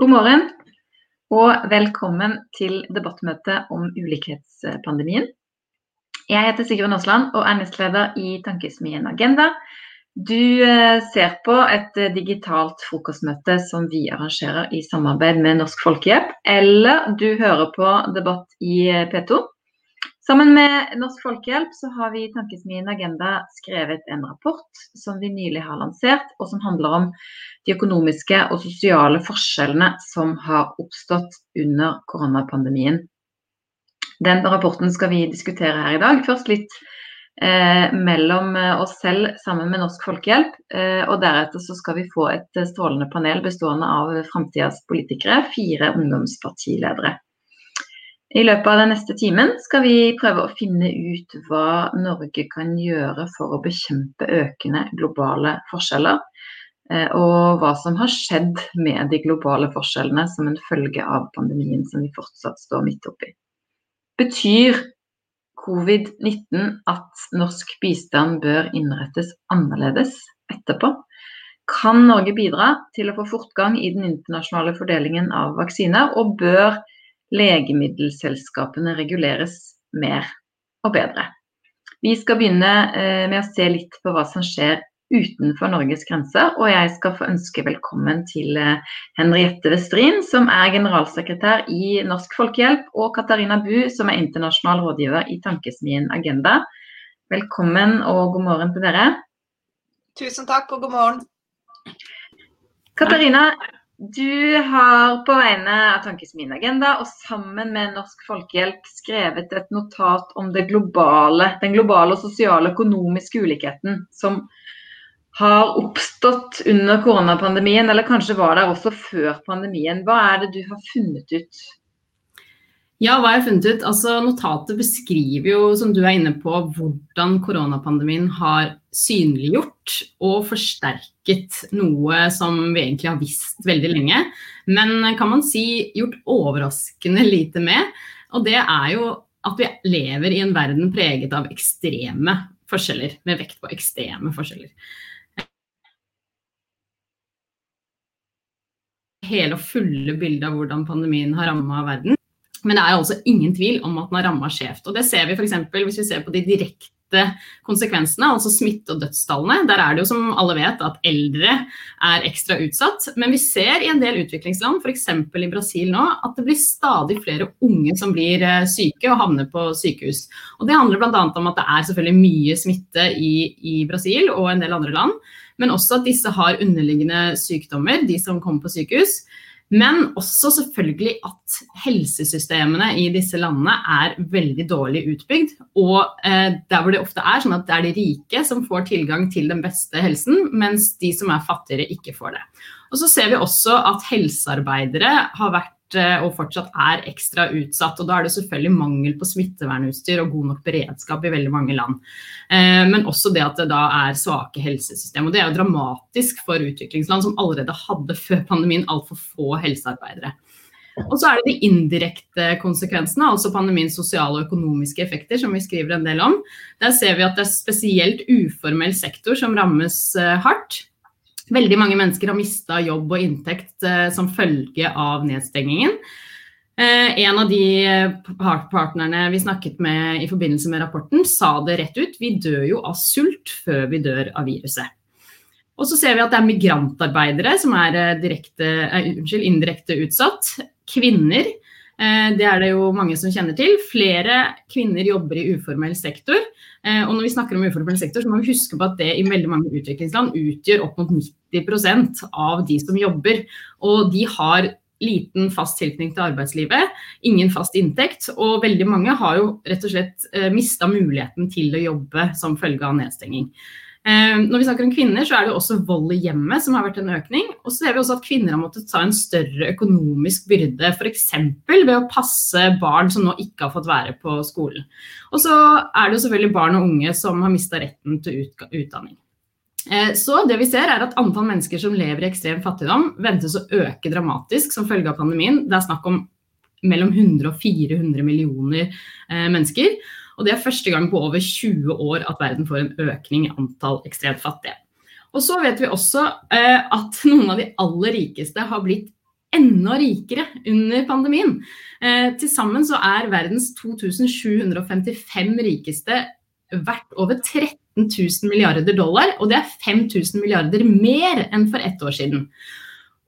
God morgen og velkommen til debattmøte om ulikhetspandemien. Jeg heter Sigrun Aasland og er nestleder i Tankesmien Agenda. Du eh, ser på et eh, digitalt frokostmøte som vi arrangerer i samarbeid med Norsk Folkehjelp, eller du hører på debatt i eh, P2. Sammen med Norsk Folkehjelp så har vi i Tankesmien Agenda skrevet en rapport som vi nylig har lansert, og som handler om de økonomiske og sosiale forskjellene som har oppstått under koronapandemien. Den rapporten skal vi diskutere her i dag. Først litt eh, mellom oss selv sammen med Norsk Folkehjelp. Eh, og deretter så skal vi få et strålende panel bestående av framtidas politikere, fire ungdomspartiledere. I løpet av den neste timen skal vi prøve å finne ut hva Norge kan gjøre for å bekjempe økende globale forskjeller. Eh, og hva som har skjedd med de globale forskjellene som en følge av pandemien som vi fortsatt står midt oppi. Betyr covid-19 at norsk bistand bør innrettes annerledes etterpå? Kan Norge bidra til å få fortgang i den internasjonale fordelingen av vaksiner, og bør legemiddelselskapene reguleres mer og bedre. Vi skal begynne eh, med å se litt på hva som skjer utenfor Norges grenser, og jeg skal få ønske velkommen til eh, Henriette Westrin, som er generalsekretær i Norsk Folkehjelp, og Katarina Bu, som er internasjonal rådgiver i Tankesmien Agenda. Velkommen og god morgen til dere. Tusen takk og god morgen. Katarina, du har på vegne av Tankesmien Agenda og sammen med Norsk Folkehjelp skrevet et notat om globale, den globale og sosiale økonomiske ulikheten som har oppstått under koronapandemien, eller kanskje var der også før pandemien. Hva er det du har funnet ut? Ja, hva har jeg funnet ut? Altså, notatet beskriver jo, som du er inne på, hvordan koronapandemien har synliggjort og forsterket noe som vi egentlig har visst veldig lenge. Men kan man si gjort overraskende lite med. Og det er jo at vi lever i en verden preget av ekstreme forskjeller. Med vekt på ekstreme forskjeller. Hele og fulle bildet av hvordan pandemien har ramma verden. Men det er altså ingen tvil om at den har ramma skjevt. Og det ser vi f.eks. hvis vi ser på de direkte konsekvensene, altså smitte- og dødstallene. Der er det jo som alle vet at eldre er ekstra utsatt. Men vi ser i en del utviklingsland, f.eks. i Brasil nå, at det blir stadig flere unge som blir eh, syke og havner på sykehus. Og Det handler bl.a. om at det er selvfølgelig mye smitte i, i Brasil og en del andre land. Men også at disse har underliggende sykdommer, de som kommer på sykehus. Men også selvfølgelig at helsesystemene i disse landene er veldig dårlig utbygd. Og eh, der hvor det ofte er sånn at det er de rike som får tilgang til den beste helsen, mens de som er fattigere ikke får det. Og så ser vi også at helsearbeidere har vært og fortsatt er ekstra utsatt. og Da er det selvfølgelig mangel på smittevernutstyr og god nok beredskap i veldig mange land. Eh, men også det at det da er svake helsesystem. og Det er jo dramatisk for utviklingsland som allerede hadde før pandemien altfor få helsearbeidere. Og så er det de indirekte konsekvensene, altså pandemiens sosiale og økonomiske effekter, som vi skriver en del om. Der ser vi at det er spesielt uformell sektor som rammes eh, hardt. Veldig mange mennesker har mista jobb og inntekt eh, som følge av nedstengingen. Eh, en av de eh, partnerne vi snakket med i forbindelse med rapporten, sa det rett ut. Vi dør jo av sult før vi dør av viruset. Og så ser vi at det er migrantarbeidere som er direkte, unnskyld, indirekte utsatt. Kvinner det er det jo mange som kjenner til. Flere kvinner jobber i uformell sektor. Og når vi snakker om uformell sektor, så må vi huske på at det i veldig mange utviklingsland utgjør opp mot 90 av de som jobber. Og de har liten fast tilknytning til arbeidslivet, ingen fast inntekt. Og veldig mange har jo rett og slett eh, mista muligheten til å jobbe som følge av nedstenging. Eh, når vi snakker om kvinner, så er det også vold i hjemmet som har vært en økning. Og så ser vi også at kvinner har måttet ta en større økonomisk byrde, f.eks. ved å passe barn som nå ikke har fått være på skolen. Og så er det jo selvfølgelig barn og unge som har mista retten til utdanning. Eh, så det vi ser er at Antall mennesker som lever i ekstrem fattigdom ventes å øke dramatisk som følge av pandemien. Det er snakk om mellom 100 og 400 millioner eh, mennesker. Og det er første gang på over 20 år at verden får en økning i antall ekstremt fattige. Og så vet vi også eh, at noen av de aller rikeste har blitt enda rikere under pandemien. Eh, Til sammen så er verdens 2755 rikeste verdt over 13 000 milliarder dollar, og det er 5000 milliarder mer enn for ett år siden.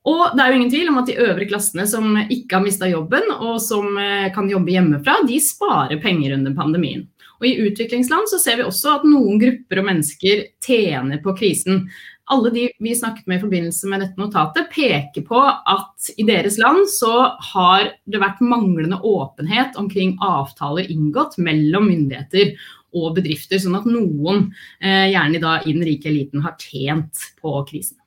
Og det er jo ingen tvil om at de øvre klassene som ikke har mista jobben, og som eh, kan jobbe hjemmefra, de sparer penger under pandemien. Og I utviklingsland så ser vi også at noen grupper og mennesker tjener på krisen. Alle de vi snakket med i forbindelse med dette notatet, peker på at i deres land så har det vært manglende åpenhet omkring avtaler inngått mellom myndigheter og bedrifter, sånn at noen, eh, gjerne da i den rike eliten, har tjent på krisen.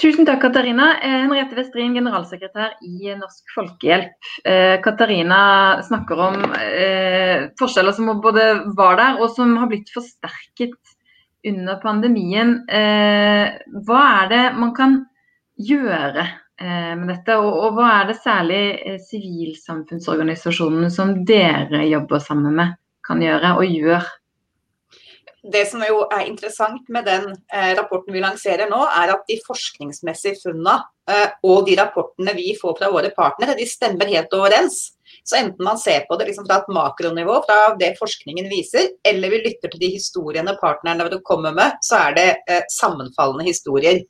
Tusen takk, Katarina. Eh, Henriette Westrin, generalsekretær i Norsk Folkehjelp. Eh, Katarina snakker om forskjeller som både var der, og som har blitt forsterket under pandemien. Hva er det man kan gjøre med dette, og, og, hva er det særlig eh, sivilsamfunnsorganisasjonene som dere jobber sammen med, kan gjøre og gjør? det som jo er interessant med den eh, rapporten vi lanserer nå, er at de forskningsmessige funnene eh, og de rapportene vi får fra våre partnere, de stemmer helt overens. Så enten man ser på det liksom fra et makronivå, fra det forskningen viser, eller vi lytter til de historiene partnerne kommer med, så er det eh, sammenfallende historier.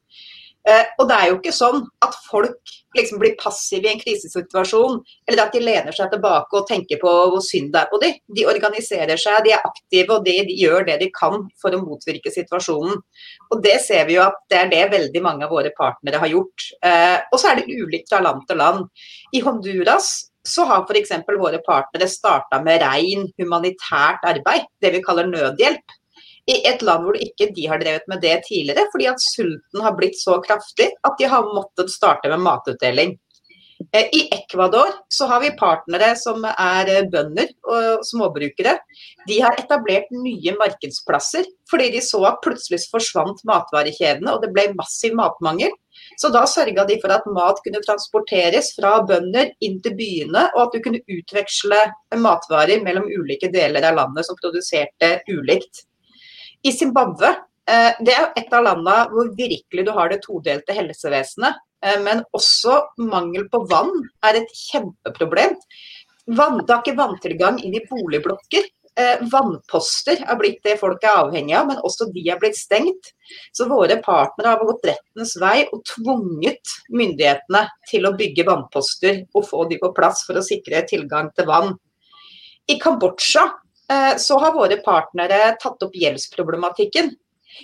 Eh, og det er jo ikke sånn at folk liksom blir passive i en krisesituasjon, eller at de lener seg tilbake og tenker på hvor synd det er på dem. De organiserer seg, de er aktive og de, de, gjør det de kan for å motvirke situasjonen. Og det ser vi jo at det er det veldig mange av våre partnere har gjort. Eh, og så er det ulikt fra land til land. I Honduras så har f.eks. våre partnere starta med rein humanitært arbeid, det vi kaller nødhjelp i et land hvor ikke de har drevet med det tidligere, fordi at sulten har blitt så kraftig at de har måttet starte med matutdeling. Eh, I Ecuador så har vi partnere som er eh, bønder og småbrukere. De har etablert nye markedsplasser fordi de så at plutselig forsvant matvarekjedene og det ble massiv matmangel. Så da sørga de for at mat kunne transporteres fra bønder inn til byene, og at du kunne utveksle matvarer mellom ulike deler av landet som produserte ulikt. I Zimbabwe eh, det er et av landene hvor virkelig du har det todelte helsevesenet. Eh, men også mangel på vann er et kjempeproblem. Vann, det er ikke vanntilgang inn i boligblokker. Eh, vannposter er blitt det folk er avhengig av, men også de er blitt stengt. Så våre partnere har gått rettens vei og tvunget myndighetene til å bygge vannposter og få de på plass for å sikre tilgang til vann. I Kambodsja så har våre partnere tatt opp gjeldsproblematikken.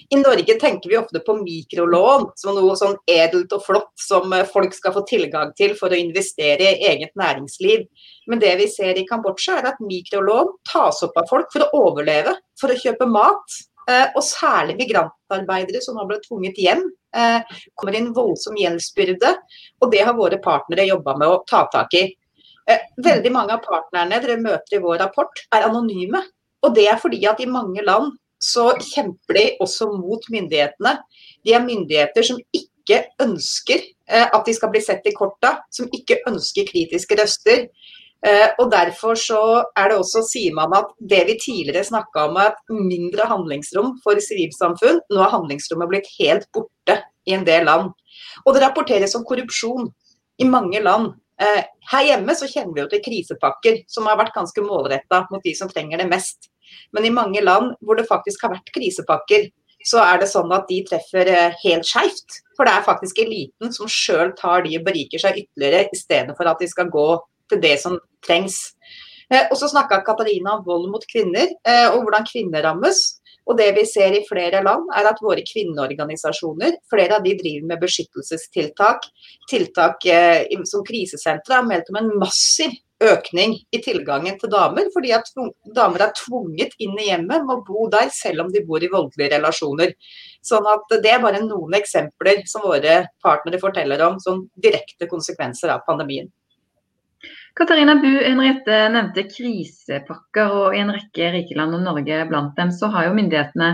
I Norge tenker vi ofte på mikrolån som noe sånn edelt og flott som eh, folk skal få tilgang til for å investere i eget næringsliv. Men det vi ser i Kambodsja er at mikrolån tas opp av folk for å overleve, for å kjøpe mat. Eh, og særlig migrantarbeidere som har blitt tvunget hjem, kommer i en voldsom gjeldsbyrde. Og det har våre partnere jobba med å ta tak i. Eh, veldig mange av partnerne dere møter i vår rapport, er anonyme. Og det er fordi at i mange land så kjemper de også mot myndighetene. De er myndigheter som ikke ønsker eh, at de skal bli sett i korta, som ikke ønsker kritiske røster. Eh, og Derfor så er det også, sier man at det vi tidligere snakka om er mindre handlingsrom for sivilsamfunn, nå er handlingsrommet blitt helt borte i en del land. Og det rapporteres om korrupsjon i mange land. Eh, her hjemme så kjenner vi jo til krisepakker som har vært ganske målretta mot de som trenger det mest. Men i mange land hvor det faktisk har vært krisepakker, så er det sånn at de treffer eh, helt skeivt. For det er faktisk eliten som sjøl tar de og beriker seg ytterligere, i stedet for at de skal gå til det som trengs. Eh, og så snakka Katarina om vold mot kvinner, og hvordan kvinner rammes. Og det vi ser i flere land, er at våre kvinneorganisasjoner, flere av de driver med beskyttelsestiltak. Tiltak eh, som krisesentre har meldt om en massiv økning i tilgangen til damer, fordi at damer er tvunget inn i hjemmet må bo der, selv om de bor i voldelige relasjoner. Sånn at Det er bare noen eksempler som våre partnere forteller om som direkte konsekvenser av pandemien. Katarina Bu Henriette nevnte krisepakker, og i en rekke rike land, og Norge blant dem, så har jo myndighetene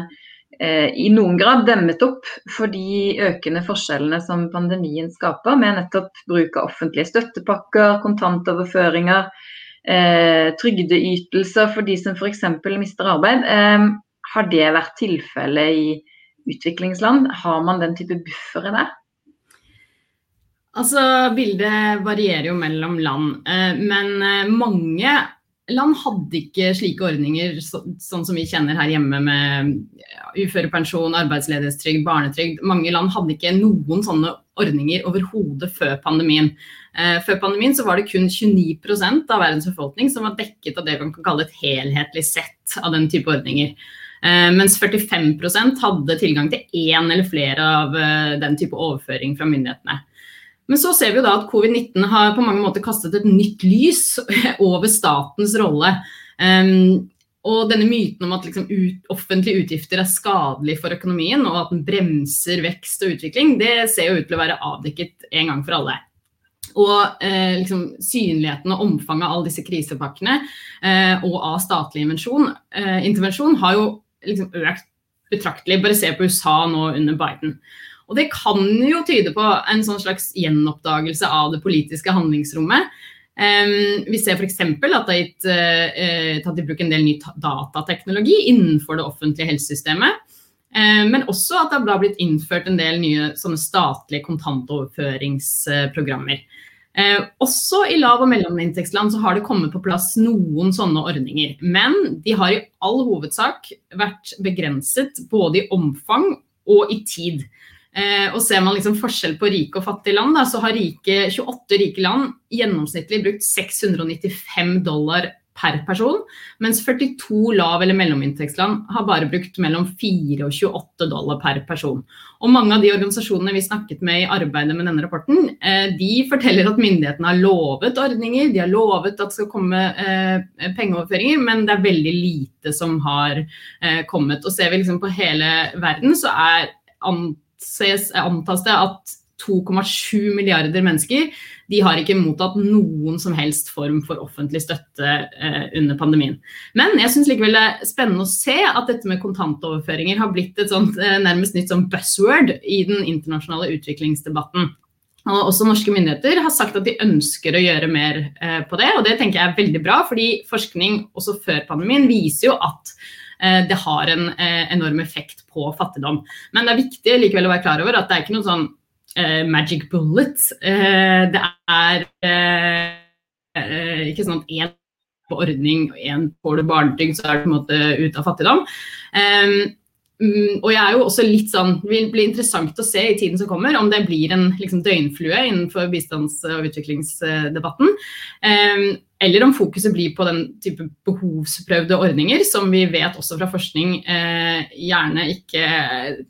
eh, i noen grad demmet opp for de økende forskjellene som pandemien skaper, med nettopp bruk av offentlige støttepakker, kontantoverføringer, eh, trygdeytelser for de som f.eks. mister arbeid. Eh, har det vært tilfellet i utviklingsland? Har man den type buffere der? Altså, Bildet varierer jo mellom land, men mange land hadde ikke slike ordninger sånn som vi kjenner her hjemme med uførepensjon, arbeidsledighetstrygd, barnetrygd. Mange land hadde ikke noen sånne ordninger overhodet før pandemien. Eh, før pandemien så var det kun 29% av verdens befolkning som var dekket av det man kan kalle et helhetlig sett av den type ordninger. Eh, mens 45% hadde tilgang til én eller flere av eh, den type overføring fra myndighetene. Men så ser vi jo da at covid-19 har på mange måter kastet et nytt lys over statens rolle. Um, og denne myten om at liksom ut, offentlige utgifter er skadelig for økonomien, og at den bremser vekst og utvikling, det ser jo ut til å være avdekket en gang for alle. Og eh, liksom, synligheten og omfanget av alle disse krisepakkene eh, og av statlig eh, intervensjon har jo liksom, økt betraktelig. Bare se på USA nå under Biden. Og det kan jo tyde på en sånn slags gjenoppdagelse av det politiske handlingsrommet. Um, vi ser f.eks. at det er gitt, uh, tatt i bruk en del ny datateknologi innenfor det offentlige helsesystemet. Uh, men også at det har blitt innført en del nye statlige kontantoverføringsprogrammer. Uh, også i lav- og mellominntektsland så har det kommet på plass noen sånne ordninger. Men de har i all hovedsak vært begrenset både i omfang og i tid. Eh, og ser man liksom forskjell på rike og fattige land, da, så har rike, 28 rike land gjennomsnittlig brukt 695 dollar per person, mens 42 lav- eller mellominntektsland har bare brukt mellom 4 og 28 dollar per person. Og mange av de organisasjonene vi snakket med i arbeidet med denne rapporten, eh, de forteller at myndighetene har lovet ordninger, de har lovet at det skal komme eh, pengeoverføringer, men det er veldig lite som har kommet. Og ser vi liksom på hele verden, så er anses, antas det at 2,7 milliarder mennesker de har ikke mottatt noen som helst form for offentlig støtte eh, under pandemien. Men jeg syns likevel det er spennende å se at dette med kontantoverføringer har blitt et sånt, eh, nærmest nytt sånn buzzword i den internasjonale utviklingsdebatten. Og også norske myndigheter har sagt at de ønsker å gjøre mer eh, på det, og det tenker jeg er veldig bra, fordi forskning også før pandemien viser jo at det har en eh, enorm effekt på fattigdom. Men det er viktig likevel å være klar over at det er ikke noen sånn uh, magic bullet. Det er ikke sånn at én på ordning og én får du barnetrygd, så er du på en måte ute av fattigdom. Um, og jeg er jo også litt sånn, Det vil bli interessant å se i tiden som kommer om det blir en liksom, døgnflue innenfor bistands- og utviklingsdebatten. Eller om fokuset blir på den type behovsprøvde ordninger som vi vet også fra forskning eh, gjerne ikke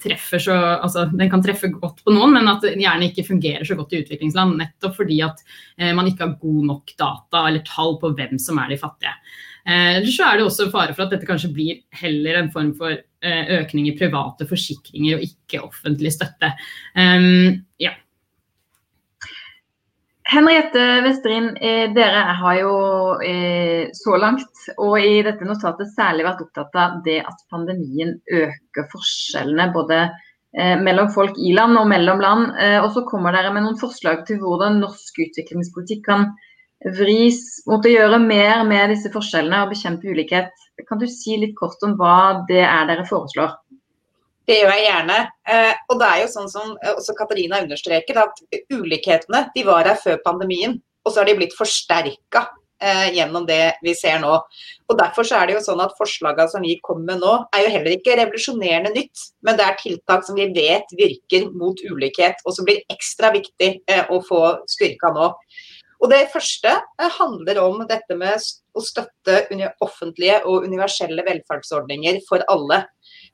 treffer så altså Den kan treffe godt på noen, men at den gjerne ikke fungerer så godt i utviklingsland. Nettopp fordi at eh, man ikke har god nok data eller tall på hvem som er de fattige. Eh, eller så er det også fare for at dette kanskje blir heller en form for eh, økning i private forsikringer og ikke offentlig støtte. Um, ja. Henriette Westrin, eh, dere har jo så langt og i dette notatet særlig vært opptatt av det at pandemien øker forskjellene både mellom folk i land og mellom land. Og så kommer dere med noen forslag til hvordan norsk utviklingspolitikk kan vris mot å gjøre mer med disse forskjellene og bekjempe ulikhet. Kan du si litt kort om hva det er dere foreslår? Det gjør jeg gjerne. Eh, og det er jo sånn som også Katarina understreker, at ulikhetene de var her før pandemien. Og så har de blitt forsterka eh, gjennom det vi ser nå. Og Derfor så er det jo sånn at forslagene som vi kommer med nå, er jo heller ikke revolusjonerende nytt. Men det er tiltak som vi vet virker mot ulikhet, og som blir ekstra viktig eh, å få styrka nå. Og Det første eh, handler om dette med å støtte offentlige og universelle velferdsordninger for alle.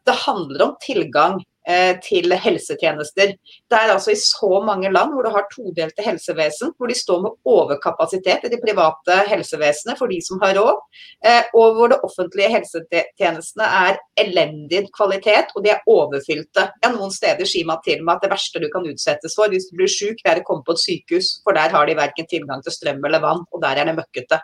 Det handler om tilgang Eh, til helsetjenester. Det er altså i så mange land hvor du har todelte helsevesen, hvor de står med overkapasitet i de private helsevesenet for de som har råd, eh, og hvor det offentlige helsetjenestene er elendig kvalitet og de er overfylte. Ja, noen steder sier man til meg at det verste du kan utsettes for hvis du blir syk, er å komme på et sykehus, for der har de verken tilgang til strøm eller vann, og der er det møkkete.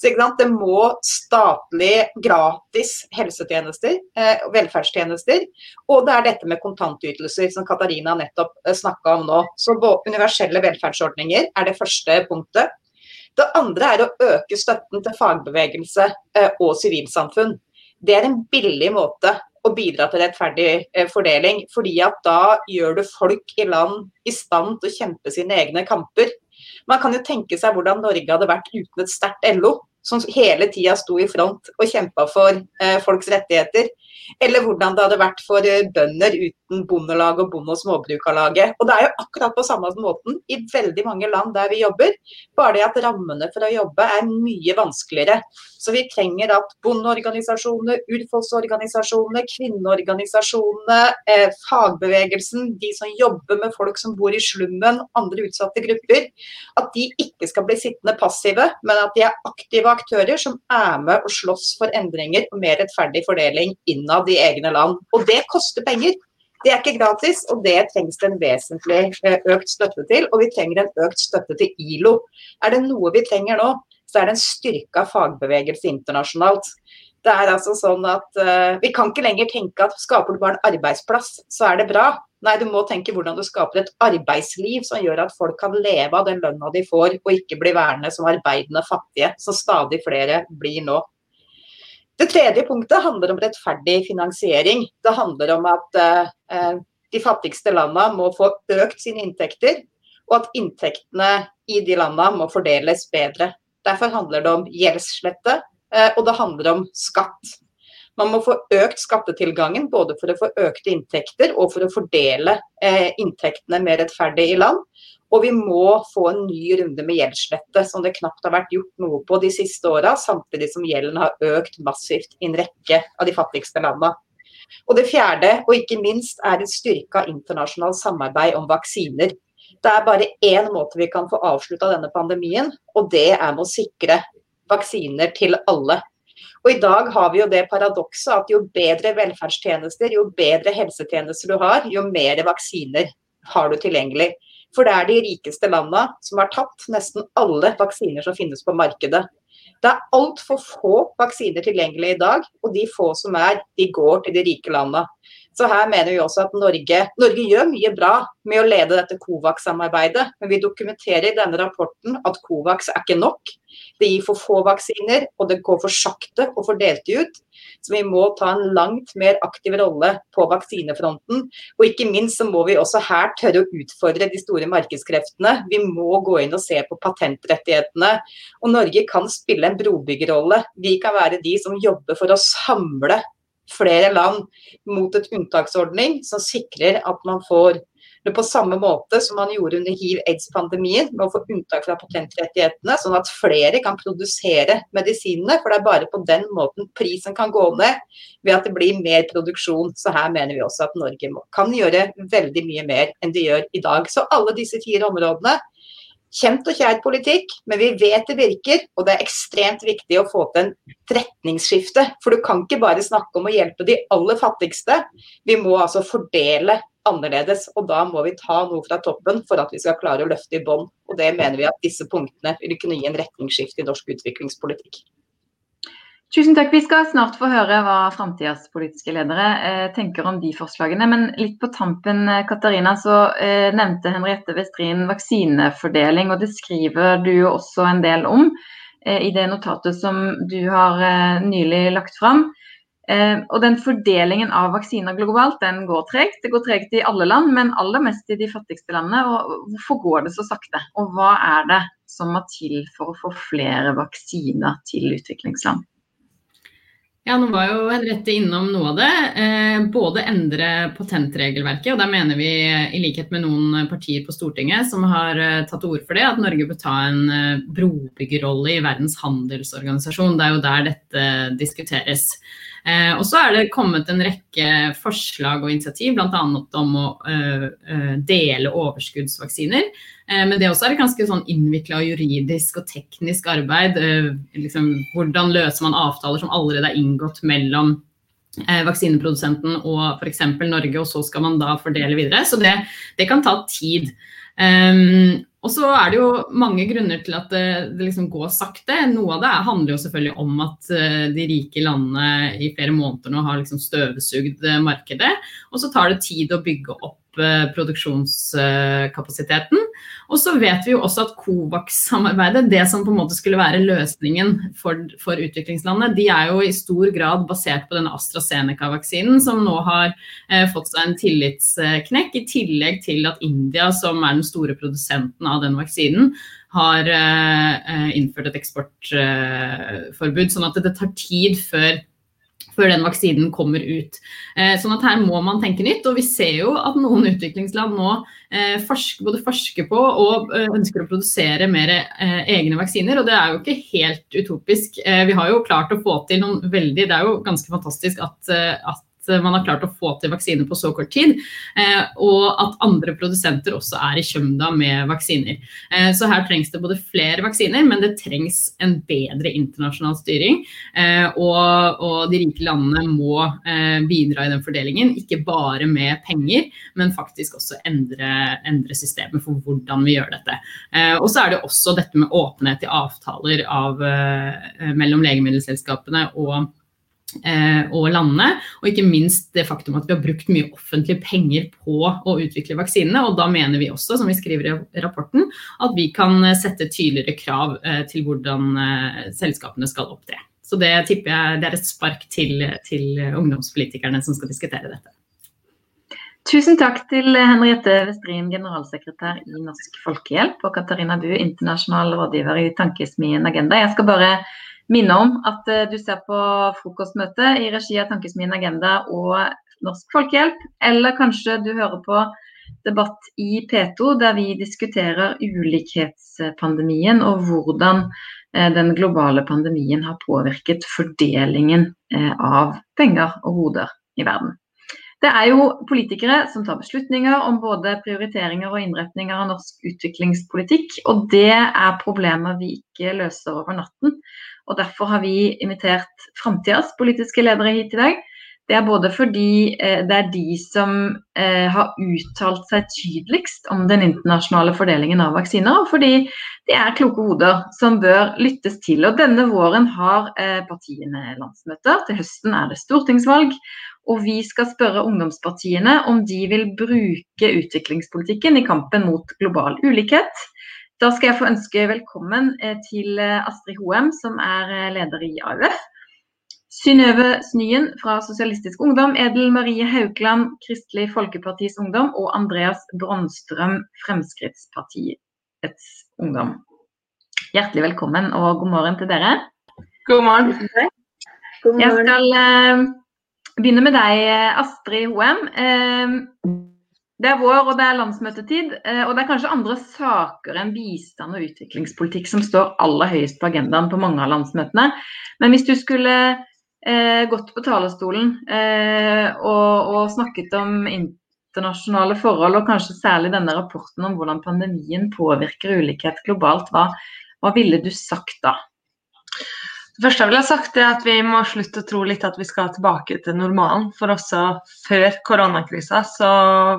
Så Det må statlig, gratis helsetjenester, eh, velferdstjenester. Og det er dette med kontantytelser, som Katarina nettopp eh, snakka om nå. Så universelle velferdsordninger er det første punktet. Det andre er å øke støtten til fagbevegelse eh, og sivilsamfunn. Det er en billig måte å bidra til rettferdig eh, fordeling. fordi at da gjør du folk i land i stand til å kjempe sine egne kamper. Man kan jo tenke seg hvordan Norge hadde vært uten et sterkt LO, som hele tida sto i front og kjempa for eh, folks rettigheter. Eller hvordan det hadde vært for eh, bønder uten Bondelag og Bonde- og Småbrukarlaget. Og det er jo akkurat på samme måten i veldig mange land der vi jobber, bare det at rammene for å jobbe er mye vanskeligere. Så vi trenger at bondeorganisasjonene, urfolksorganisasjonene, kvinneorganisasjonene, eh, fagbevegelsen, de som jobber med folk som bor i slummen, andre utsatte grupper, at de ikke skal bli sittende passive, men at de er aktive aktører som er med og slåss for endringer og mer rettferdig fordeling innad i egne land. Og det koster penger. Det er ikke gratis, og det trengs det en vesentlig eh, økt støtte til. Og vi trenger en økt støtte til ILO. Er det noe vi trenger nå, så er det en styrka fagbevegelse internasjonalt. Det er altså sånn at uh, Vi kan ikke lenger tenke at skaper du bare en arbeidsplass, så er det bra. Nei, du må tenke hvordan du skaper et arbeidsliv som gjør at folk kan leve av den lønna de får, og ikke bli værende som arbeidende fattige, som stadig flere blir nå. Det tredje punktet handler om rettferdig finansiering. Det handler om at uh, de fattigste landene må få økt sine inntekter, og at inntektene i de landene må fordeles bedre. Derfor handler det om gjeldslette, eh, og det handler om skatt. Man må få økt skattetilgangen både for å få økte inntekter og for å fordele eh, inntektene mer rettferdig i land. Og vi må få en ny runde med gjeldslette, som det knapt har vært gjort noe på de siste åra, samtidig som gjelden har økt massivt i en rekke av de fattigste landene. Og det fjerde, og ikke minst, er et styrka internasjonalt samarbeid om vaksiner. Det er bare én måte vi kan få avslutta denne pandemien, og det er med å sikre vaksiner til alle. Og I dag har vi jo det paradokset at jo bedre velferdstjenester, jo bedre helsetjenester du har, jo mer vaksiner har du tilgjengelig. For det er de rikeste landene som har tatt nesten alle vaksiner som finnes på markedet. Det er altfor få vaksiner tilgjengelig i dag, og de få som er, de går til de rike landene. Så her mener vi også at Norge, Norge gjør mye bra med å lede dette Covax-samarbeidet, men vi dokumenterer i denne rapporten at Covax er ikke nok. Det gir for få vaksiner, og det går for sakte å få delt de ut. Så vi må ta en langt mer aktiv rolle på vaksinefronten. Og ikke minst så må vi også her tørre å utfordre de store markedskreftene. Vi må gå inn og se på patentrettighetene. Og Norge kan spille en brobyggerrolle. Vi kan være de som jobber for å samle flere land mot et unntaksordning som sikrer at man får det på samme måte som man gjorde under hiv-aids-pandemien, med å få unntak fra patentrettighetene, sånn at flere kan produsere medisinene. For det er bare på den måten prisen kan gå ned, ved at det blir mer produksjon. Så her mener vi også at Norge kan gjøre veldig mye mer enn de gjør i dag. Så alle disse fire områdene kjent og kjær politikk, men vi vet det virker. Og det er ekstremt viktig å få til en retningsskifte. For du kan ikke bare snakke om å hjelpe de aller fattigste. Vi må altså fordele annerledes. Og da må vi ta noe fra toppen for at vi skal klare å løfte i bånn. Og det mener vi at disse punktene vil kunne gi en retningsskifte i norsk utviklingspolitikk. Tusen takk. Vi skal snart få høre hva framtidas politiske ledere eh, tenker om de forslagene. Men litt på tampen eh, Katarina, så eh, nevnte Henriette Westrin vaksinefordeling. og Det skriver du jo også en del om eh, i det notatet som du har eh, nylig lagt fram. Eh, og den Fordelingen av vaksiner globalt den går tregt. Det går tregt i alle land, men aller mest i de fattigste landene. og Hvorfor går det så sakte? Og hva er det som må til for å få flere vaksiner til utviklingsland? Ja, nå var jo Henriette innom noe av det. Eh, både endre patentregelverket, og der mener vi i likhet med noen partier på Stortinget som har eh, tatt ord for det, at Norge bør ta en eh, brobyggerrolle i Verdens handelsorganisasjon. Det er jo der dette diskuteres. Eh, og så er det kommet en rekke forslag og initiativ, bl.a. om å dele overskuddsvaksiner. Eh, men det også er et ganske sånn innvikla juridisk og teknisk arbeid. Liksom, hvordan løser man avtaler som allerede er inngått mellom vaksineprodusenten og f.eks. Norge, og så skal man da fordele videre. Så det, det kan ta tid. Um, og så er det jo mange grunner til at det, det liksom går sakte. Noe av det handler jo selvfølgelig om at de rike landene i flere måneder nå har liksom støvsugd markedet. Og så tar det tid å bygge opp produksjonskapasiteten. Og så vet vi jo også at Covax-samarbeidet, det som på en måte skulle være løsningen for, for utviklingslandet, de er jo i stor grad basert på denne AstraZeneca-vaksinen, som nå har eh, fått seg en tillitsknekk, i tillegg til at India, som er den store produsenten av den vaksinen, har eh, innført et eksportforbud. Eh, sånn at det tar tid før før den vaksinen kommer ut. Eh, sånn at her må man tenke nytt. Og vi ser jo at noen utviklingsland nå eh, forsker, både forsker på og eh, ønsker å produsere mer egne vaksiner. Og det er jo ikke helt utopisk. Vi har jo klart å få til noen veldig Det er jo ganske fantastisk at, at man har klart å få til vaksiner på så kort tid. Eh, og at andre produsenter også er i kjømda med vaksiner. Eh, så her trengs det både flere vaksiner, men det trengs en bedre internasjonal styring. Eh, og, de rike landene må bidra i den fordelingen, ikke bare med penger, men faktisk også endre, endre systemet for hvordan vi gjør dette. Og så er det også dette med åpenhet i avtaler av, mellom legemiddelselskapene og Eh, og landene. Og ikke minst det faktum at vi har brukt mye offentlige penger på å utvikle vaksinene. Og da mener vi også, som vi skriver i rapporten, at vi kan sette tydeligere krav eh, til hvordan eh, selskapene skal opptre. Så det tipper jeg det er et spark til, til ungdomspolitikerne som skal diskutere dette. Tusen takk til Henriette Westrin, generalsekretær i Norsk Folkehjelp, og Katarina Bu, internasjonal rådgiver i Tankesmien Agenda. Jeg skal bare minne om at eh, du ser på frokostmøte i regi av Tankesmien Agenda og Norsk Folkehjelp, eller kanskje du hører på debatt i P2 der vi diskuterer ulikhetspandemien og hvordan eh, den globale pandemien har påvirket fordelingen eh, av penger og hoder i verden. Det er jo politikere som tar beslutninger om både prioriteringer og innretninger av norsk utviklingspolitikk, og det er problemer vi ikke løser over natten. Og Derfor har vi invitert framtidas politiske ledere hit i dag. Det er både fordi eh, det er de som eh, har uttalt seg tydeligst om den internasjonale fordelingen av vaksiner, og fordi de er kloke hoder som bør lyttes til. Og Denne våren har eh, partiene landsmøter, til høsten er det stortingsvalg. Og vi skal spørre ungdomspartiene om de vil bruke utviklingspolitikken i kampen mot global ulikhet. Da skal jeg få ønske velkommen eh, til eh, Astrid Hoem, som er eh, leder i AUF. Synnøve Snyen fra Sosialistisk Ungdom, Edel Marie Haukland, Kristelig Folkepartis Ungdom og Andreas Bronstrøm, Fremskrittspartiets Ungdom. Hjertelig velkommen og god morgen til dere. God morgen. God morgen. Jeg skal begynne med deg, Astrid Hoem. Det er vår, og det er landsmøtetid. Eh, og det er kanskje andre saker enn bistand og utviklingspolitikk som står aller høyest på agendaen på mange av landsmøtene. Men hvis du skulle eh, gått på talerstolen eh, og, og, snakket om internasjonale forhold, og kanskje særlig denne rapporten om hvordan pandemien påvirker ulikhet globalt, hva, hva ville du sagt da? Det første jeg ville sagt er at Vi må slutte å tro litt at vi skal tilbake til normalen. For også før koronakrisa så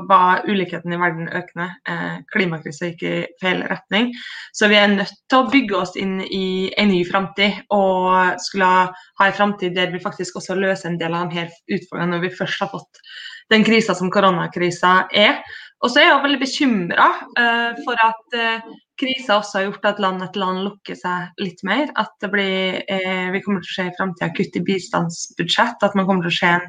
var ulikheten i verden økende. Eh, klimakrisa gikk i feil retning. Så vi er nødt til å bygge oss inn i en ny framtid. Og skulle ha en framtid der vi faktisk også løser en del av de her utfordringene når vi først har fått den krisa som koronakrisa er. Og så er jeg veldig bekymra uh, for at uh, krisa også har gjort at land etter land lukker seg litt mer. At det blir, eh, vi kommer til å se i framtida kutt i bistandsbudsjett. At man kommer til å se en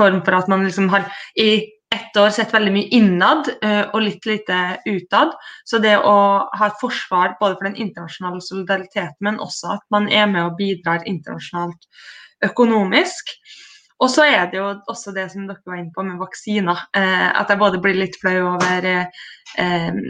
form for at man liksom har i ett år sett veldig mye innad og litt lite utad. Så det å ha et forsvar både for den internasjonale solidariteten, men også at man er med og bidrar internasjonalt økonomisk. Og så er det jo også det som dere var inne på med vaksiner. Eh, at jeg både blir litt flau over eh,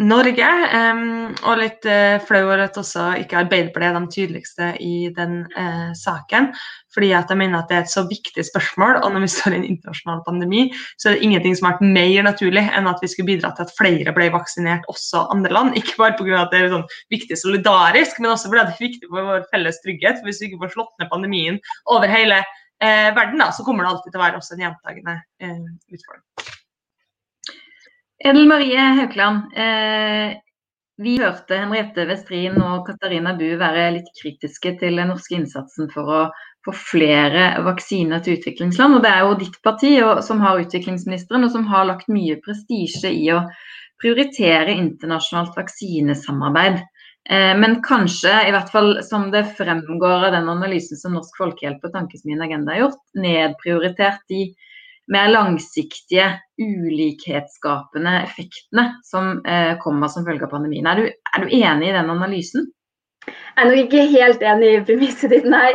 Norge, Um, og litt uh, flau over at også ikke Arbeiderpartiet er de tydeligste i den uh, saken. Fordi at jeg mener at det er et så viktig spørsmål, og når vi står i en internasjonal pandemi, så er det ingenting som har vært mer naturlig enn at vi skulle bidra til at flere ble vaksinert, også andre land. Ikke bare pga. at det er sånn viktig solidarisk, men også fordi det er viktig for vår felles trygghet. For hvis vi ikke får slått ned pandemien over hele uh, verden, da, så kommer det alltid til å være også en gjentagende eh, utfordring. Edel Marie Haukeland, eh, vi hørte Henriette Westrin og Katarina Bu være litt kritiske til den norske innsatsen for å få flere vaksiner til utviklingsland. og Det er jo ditt parti og, som har utviklingsministeren, og som har lagt mye prestisje i å prioritere internasjonalt vaksinesamarbeid. Eh, men kanskje, i hvert fall som det fremgår av den analysen som Norsk Folkehjelp og Tankesmien Agenda har gjort, nedprioritert de mer langsiktige ulikhetsskapende effektene som eh, kommer som følge av pandemien. Er du, er du enig i den analysen? Jeg er nok ikke helt enig i premisset ditt, nei.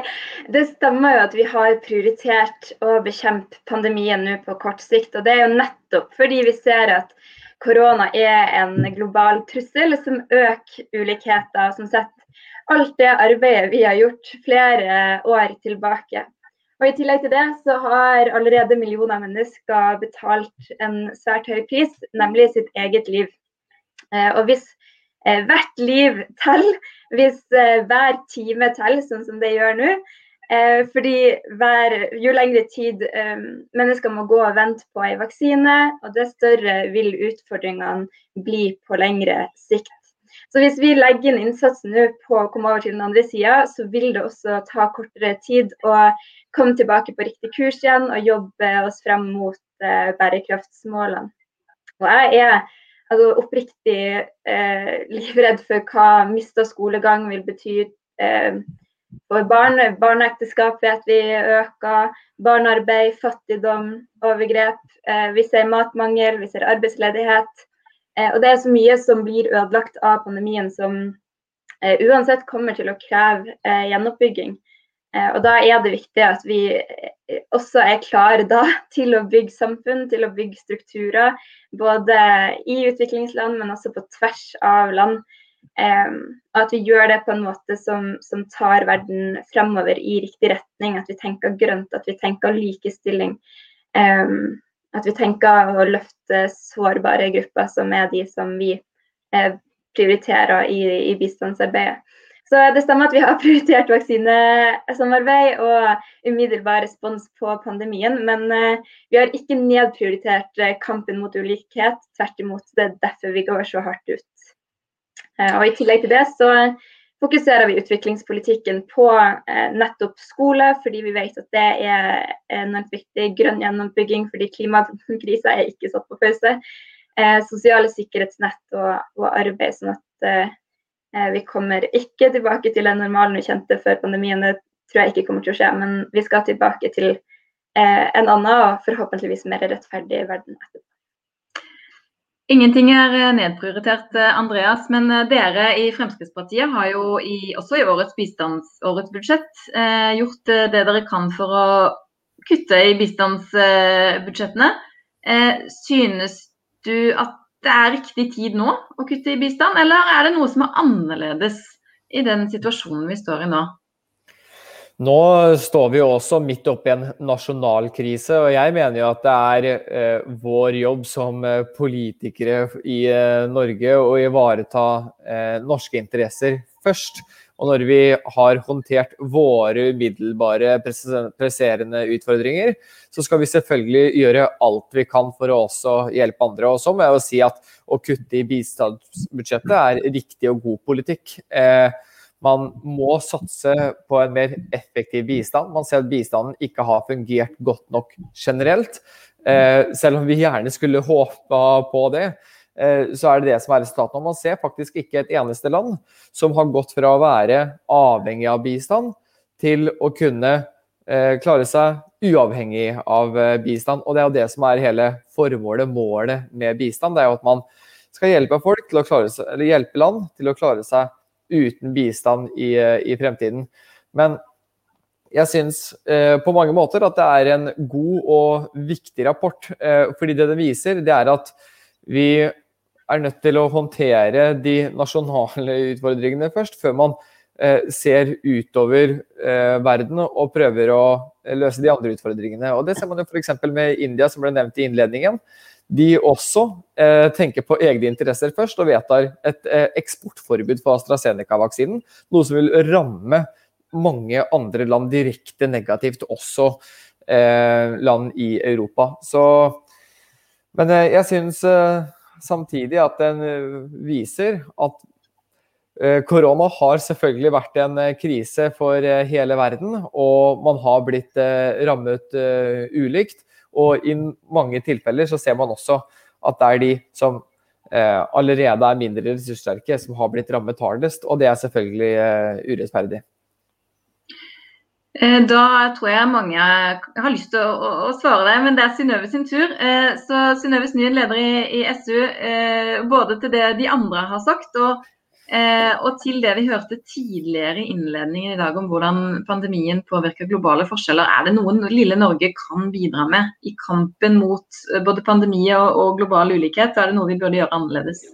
Det stemmer jo at vi har prioritert å bekjempe pandemien nå på kort sikt. Og det er jo nettopp fordi vi ser at korona er en global trussel som øker ulikheter, som setter alt det arbeidet vi har gjort flere år tilbake. Og I tillegg til det så har allerede millioner av mennesker betalt en svært høy pris, nemlig sitt eget liv. Eh, og hvis Eh, hvert liv teller hvis eh, hver time teller, sånn som det gjør nå. Fordi hver, jo lengre tid mennesker må gå og vente på en vaksine, og det større vil utfordringene bli på lengre sikt. Så hvis vi legger inn innsatsen nå på å komme over til den andre sida, så vil det også ta kortere tid å komme tilbake på riktig kurs igjen og jobbe oss frem mot bærekraftsmålene. Og jeg er altså, oppriktig eh, livredd for hva mista skolegang vil bety eh, for barn. Barneekteskap vet vi øker. Barnearbeid, fattigdom, overgrep. Eh, vi ser matmangel, vi ser arbeidsledighet. Eh, og det er så mye som blir ødelagt av pandemien som eh, uansett kommer til å kreve eh, gjenoppbygging. Og Da er det viktig at vi også er klare da til å bygge samfunn, til å bygge strukturer. Både i utviklingsland, men også på tvers av land. Um, at vi gjør det på en måte som, som, tar verden fremover i riktig retning. At vi tenker grønt, at vi tenker likestilling. At vi tenker å løfte sårbare grupper, som er de som vi eh, prioriterer i, i bistandsarbeidet. Så det stemmer at vi har prioritert vaksinesamarbeid og umiddelbar respons på pandemien. Men eh, vi har ikke nedprioritert uh, kampen mot ulikhet. Tvert imot. Det er derfor vi går så hardt ut. Eh, og I tillegg til det så fokuserer vi utviklingspolitikken på nettopp skole, fordi vi vet at det er enormt viktig. Grønn gjennombygging fordi klimakrisa er ikke satt på pause. sosiale sikkerhetsnett og, og arbeid. sånn at Eh, vi kommer ikke tilbake til den normalen vi kjente før pandemien, det tror jeg ikke kommer til å skje. Men vi skal tilbake til eh, en annen og forhåpentligvis mer rettferdig verden etterpå. Ingenting er eh, nedprioritert, Andreas, men dere i Fremskrittspartiet har jo i, også i årets bistandsårets budsjett eh, gjort det dere kan for å kutte i bistandsbudsjettene. Eh, synes du at det er riktig tid nå å kutte i bistand, eller er det noe som er annerledes i den situasjonen vi står i nå? Nå står vi jo også midt oppi en nasjonal krise, og jeg mener jo at det er eh, vår jobb som eh, politikere i eh, Norge å ivareta norske interesser først. Og når vi har håndtert våre umiddelbare presserende utfordringer, så skal vi selvfølgelig gjøre alt vi kan for å også hjelpe andre. Og så må jeg jo si at å kutte i bistandsbudsjettet er riktig og god politikk. Eh, man må satse på en mer effektiv bistand. Man ser at bistanden ikke har fungert godt nok generelt. Eh, selv om vi gjerne skulle håpa på det. Eh, så er det det som er resultatet. Man ser faktisk ikke et eneste land som har gått fra å være avhengig av bistand til å kunne eh, klare seg uavhengig av bistand. Og det er jo det som er hele formålet, målet med bistand. Det er jo at man skal hjelpe folk til å klare seg, eller hjelpe land til å klare seg uten bistand i, i fremtiden. Men jeg syns eh, på mange måter at det er en god og viktig rapport. Eh, fordi det det viser, det er at vi er nødt til å håndtere de nasjonale utfordringene først, før man eh, ser utover eh, verden og prøver å løse de andre utfordringene. Og Det ser man jo f.eks. med India, som ble nevnt i innledningen. De også eh, tenker på egne interesser først og vedtar et eh, eksportforbud for AstraZeneca-vaksinen. Noe som vil ramme mange andre land direkte negativt, også eh, land i Europa. Så, men eh, jeg syns samtidig at den eh, viser at eh, Korona har selvfølgelig vært en eh, krise for hele verden, og man har blitt rammet ulikt. Og i mange tilfeller så ser man også at det er de som eh, allerede er mindre ressurssterke, som har blitt rammet hardest. Og det er selvfølgelig eh, urettferdig. Eh, da tror jeg mange har lyst til å, å, å svare deg, men det er Synnøve sin tur. Eh, så Synnøve Snyen, leder i, i SU, eh, både til det de andre har sagt og, og til det vi hørte tidligere i innledningen i dag om hvordan pandemien påvirker globale forskjeller. Er det noe lille Norge kan bidra med i kampen mot både pandemi og, og global ulikhet? Er det noe vi burde gjøre annerledes?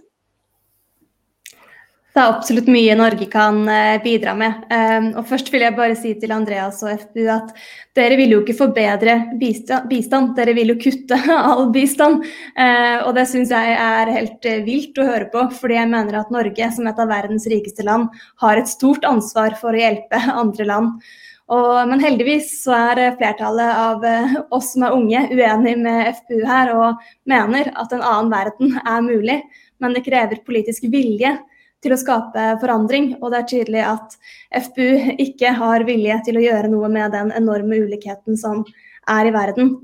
Det er absolutt mye Norge kan eh, bidra med. Ehm, og først vil jeg bare si til Andreas og FPU at dere vil jo ikke forbedre bistand, dere vil jo kutte all bistand. Eh, og det syns jeg er helt eh, vilt å høre på, fordi jeg mener at Norge som et av verdens rikeste land har et stort ansvar for å hjelpe andre land. Og, men heldigvis så er flertallet av oss som er unge uenig med FPU her og mener at en annen verden er mulig, men det krever politisk vilje til å skape forandring. Og det er tydelig at FPU ikke har vilje til å gjøre noe med den enorme ulikheten som er i verden.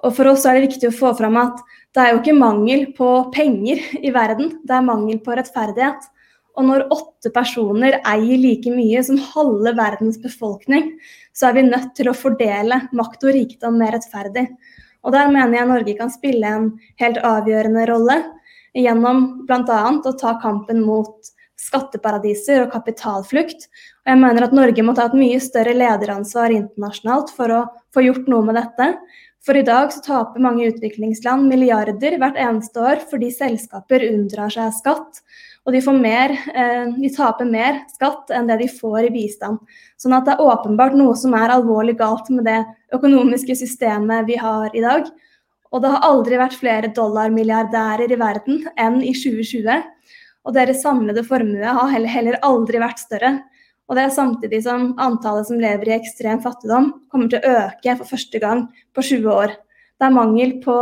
Og for oss er det viktig å få fram at det er jo ikke mangel på penger i verden, det er mangel på rettferdighet. Og når åtte personer eier like mye som halve verdens befolkning, så er vi nødt til å fordele makt og rikdom mer rettferdig. Og der mener jeg Norge kan spille en helt avgjørende rolle gjennom bl.a. å ta kampen mot skatteparadiser og kapitalflukt. Og jeg mener at Norge må ta et mye større lederansvar internasjonalt for å få gjort noe med dette. For i dag så taper mange utviklingsland milliarder hvert eneste år fordi selskaper unndrar seg skatt. Og de, mer, eh, de, taper mer skatt enn det de får i bistand. Sånn at det er åpenbart noe som er alvorlig galt med det økonomiske systemet vi har i dag. Og det har aldri vært flere dollarmilliardærer i verden enn i 2020. Og deres samlede formue har heller, heller aldri vært større. Og det er samtidig som antallet som lever i ekstrem fattigdom kommer til å øke for første gang på 20 år. Det er mangel på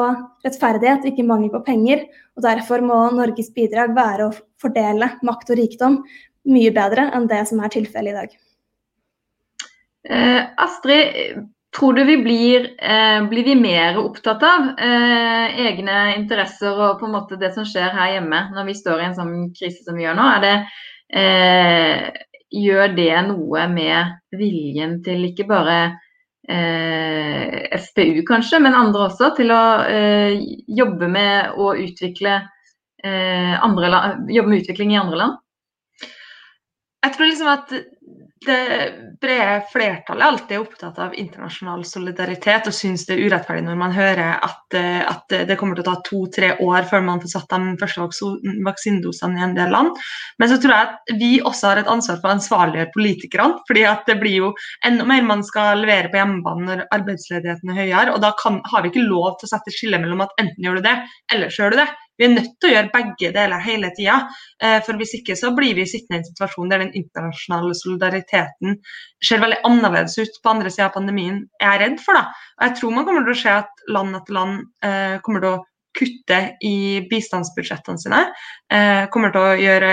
rettferdighet, ikke mangel på penger. Og derfor må Norges bidrag være å fordele makt og rikdom mye bedre enn det som er tilfellet i dag. Eh, Astrid, Tror du vi blir, eh, blir vi mer opptatt av eh, egne interesser og på en måte det som skjer her hjemme når vi står i en sånn krise som vi gjør nå? Det, eh, gjør det noe med viljen til ikke bare eh, FPU kanskje, men andre også, til å eh, jobbe med å utvikle eh, jobbe med utvikling i andre land? Jeg tror liksom at det brede flertallet alltid er opptatt av internasjonal solidaritet og syns det er urettferdig når man hører at, eh, at det kommer til å ta to-tre år før man får satt de første vaksinedosene i en del land. Men så tror jeg at vi også har et ansvar for å ansvarliggjøre politikerne. fordi at det blir jo enda mer man skal levere på hjemmebane når arbeidsledigheten er høyere. Og da kan, har vi ikke lov til å sette skille mellom at enten gjør du det, eller så gjør du det. Vi er nødt til å gjøre begge deler hele tida. Eh, for hvis ikke så blir vi sittende i en situasjon der den internasjonale solidariteten ser veldig annerledes ut på andre sida av pandemien. Jeg er redd for det. Og jeg tror man kommer til å se at land etter land eh, kommer til å kutte i bistandsbudsjettene sine. Eh, kommer til å gjøre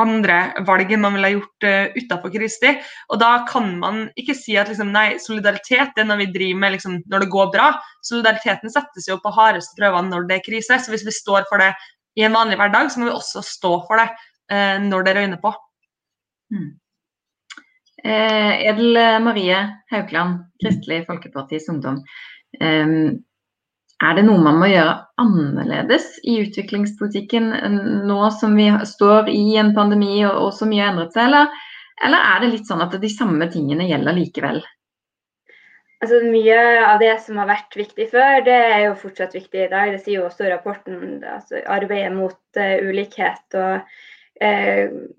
andre valg enn man ville gjort uh, utenfor krisetid. Og da kan man ikke si at liksom, nei, solidaritet er når vi driver med liksom, når det går bra. Solidariteten settes jo på hardeste prøvene når det er krise. Så hvis vi står for det i en vanlig hverdag, så må vi også stå for det eh, når det røyner på. Mm. Eh, Edel Marie Haukland, Kristelig Folkepartis Ungdom. Um, er det noe man må gjøre annerledes i utviklingspolitikken nå som vi står i en pandemi og, og så mye har endret seg, eller, eller, er det litt sånn at de samme tingene gjelder likevel? Altså, mye av det som har vært viktig før, det er jo fortsatt viktig i dag. Det sier jo også rapporten. Altså, arbeidet mot uh, ulikhet og